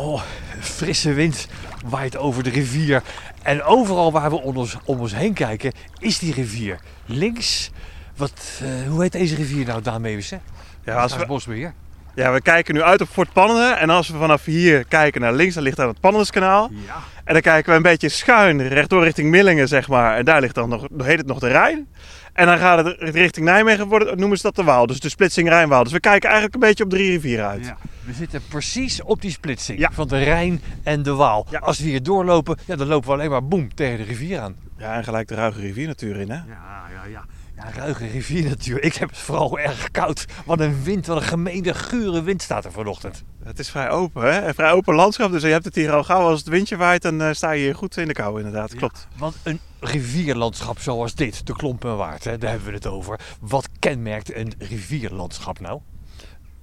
Oh, frisse wind waait over de rivier. En overal waar we om ons, om ons heen kijken, is die rivier. Links, wat, eh, hoe heet deze rivier nou, Daan Meeuwissen? Ja, als we, Bosbeheer. ja, we kijken nu uit op Fort Pannenen. En als we vanaf hier kijken naar links, dan ligt daar het Pannenskanaal. Ja. En dan kijken we een beetje schuin, rechtdoor richting Millingen, zeg maar. En daar ligt dan nog, heet het nog de Rijn. En dan gaat het richting Nijmegen, worden, noemen ze dat de Waal. Dus de splitsing Rijnwaal. Dus we kijken eigenlijk een beetje op drie rivieren uit. Ja, we zitten precies op die splitsing Ja. van de Rijn en de Waal. Ja. Als we hier doorlopen, ja, dan lopen we alleen maar boem tegen de rivier aan. Ja, en gelijk de Ruige rivier natuurlijk in, hè? Ja, ja, ja. Ja, ruige rivier natuurlijk. Ik heb het vooral erg koud. Wat een wind, wat een gemeene, gure wind staat er vanochtend. Het is vrij open, hè? Een vrij open landschap. Dus je hebt het hier al gauw als het windje waait, dan eh, sta je hier goed in de kou, inderdaad. Klopt. Want een rivierlandschap zoals dit, de Klompenwaard, hè, daar hebben we het over. Wat kenmerkt een rivierlandschap nou?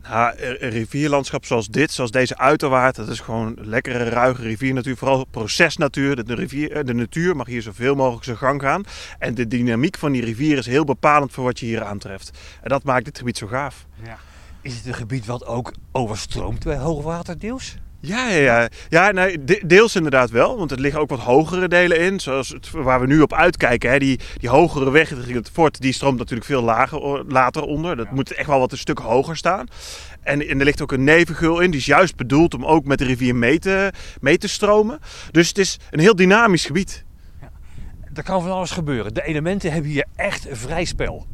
Ja, een rivierlandschap zoals dit, zoals deze uiterwaard, dat is gewoon lekkere, ruige riviernatuur. Vooral procesnatuur. De, rivier, eh, de natuur mag hier zoveel mogelijk zijn gang gaan. En de dynamiek van die rivier is heel bepalend voor wat je hier aantreft. En dat maakt dit gebied zo gaaf. Is het een gebied wat ook overstroomt bij hoogwater deels? Ja, ja, ja. ja nee, deels inderdaad wel. Want er liggen ook wat hogere delen in. Zoals het, waar we nu op uitkijken. Hè, die, die hogere weg richting het fort, die stroomt natuurlijk veel lager, later onder. Dat moet echt wel wat een stuk hoger staan. En, en er ligt ook een nevengul in. Die is juist bedoeld om ook met de rivier mee te, mee te stromen. Dus het is een heel dynamisch gebied. Er kan van alles gebeuren. De elementen hebben hier echt vrij spel.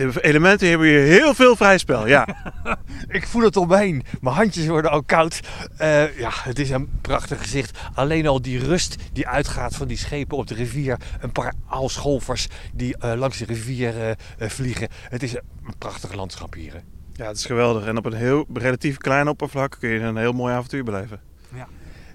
De elementen hebben hier heel veel vrij spel. Ja. Ik voel het om me heen. Mijn handjes worden al koud. Eh, ja, het is een prachtig gezicht. Alleen al die rust die uitgaat van die schepen op de rivier. Een paar aalscholvers die eh, langs de rivier eh, vliegen. Het is een prachtig landschap hier. hè. ja, het is geweldig. En op een heel relatief klein oppervlak kun je een heel mooi avontuur beleven.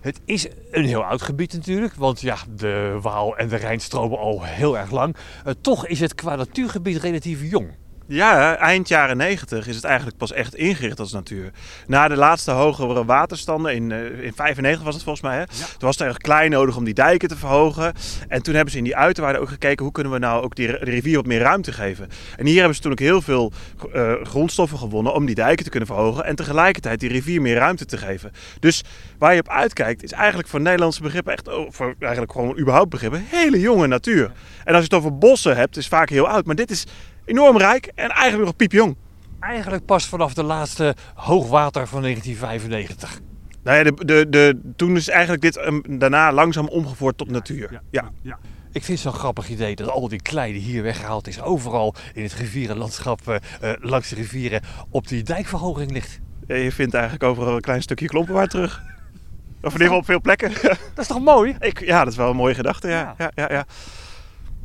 Het is een heel oud gebied natuurlijk. Want ja, de Waal en de Rijn stromen al heel erg lang. Eh, toch is het qua natuurgebied relatief jong. Ja, eind jaren 90 is het eigenlijk pas echt ingericht als natuur. Na de laatste hogere waterstanden, in, eh, in 95 was het volgens mij, hè? toen was het erg klein nodig om die dijken te verhogen. En toen hebben ze in die uiterwaarden ook gekeken hoe kunnen we nou ook die, de rivier wat meer ruimte geven. En hier hebben ze toen ook heel veel eh, grondstoffen gewonnen om die dijken te kunnen verhogen. En tegelijkertijd die rivier meer ruimte te geven. Dus waar je op uitkijkt is eigenlijk voor Nederlandse begrippen, echt, oh, voor eigenlijk gewoon überhaupt begrippen, hele jonge natuur. En als je het over bossen hebt, is het vaak heel oud. Maar dit is enorm rijk en eigenlijk nog piepjong. Eigenlijk pas vanaf de laatste hoogwater van 1995. Nou ja, de, de, de, toen is eigenlijk dit um, daarna langzaam omgevoerd tot natuur. Ja, Ja. Ik vind het zo'n grappig idee dat al die klei die hier weggehaald is, overal in het rivierenlandschap eh, langs de rivieren op die dijkverhoging ligt. Je vindt eigenlijk overal een klein stukje klompenwaard terug. Of in ieder geval op veel plekken. Dat is toch mooi? Ik, ja, dat is wel een mooie gedachte. Ja, ja, ja.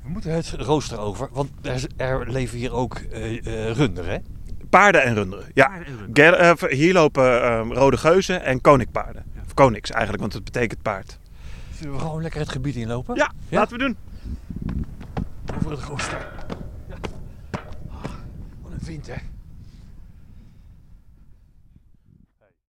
We moeten het rooster over, want er, er leven hier ook eh eh, runderen. hè? Paarden en runderen. Ja. Paarden en runderen. Ger- eh, hier lopen eh, rode geuzen en koninkpaarden. Of koniks eigenlijk, want het betekent paard. Zullen we gewoon lekker het gebied inlopen? Ja, laten we doen. Over het rooster. Ja. Ah, wat een wind hè.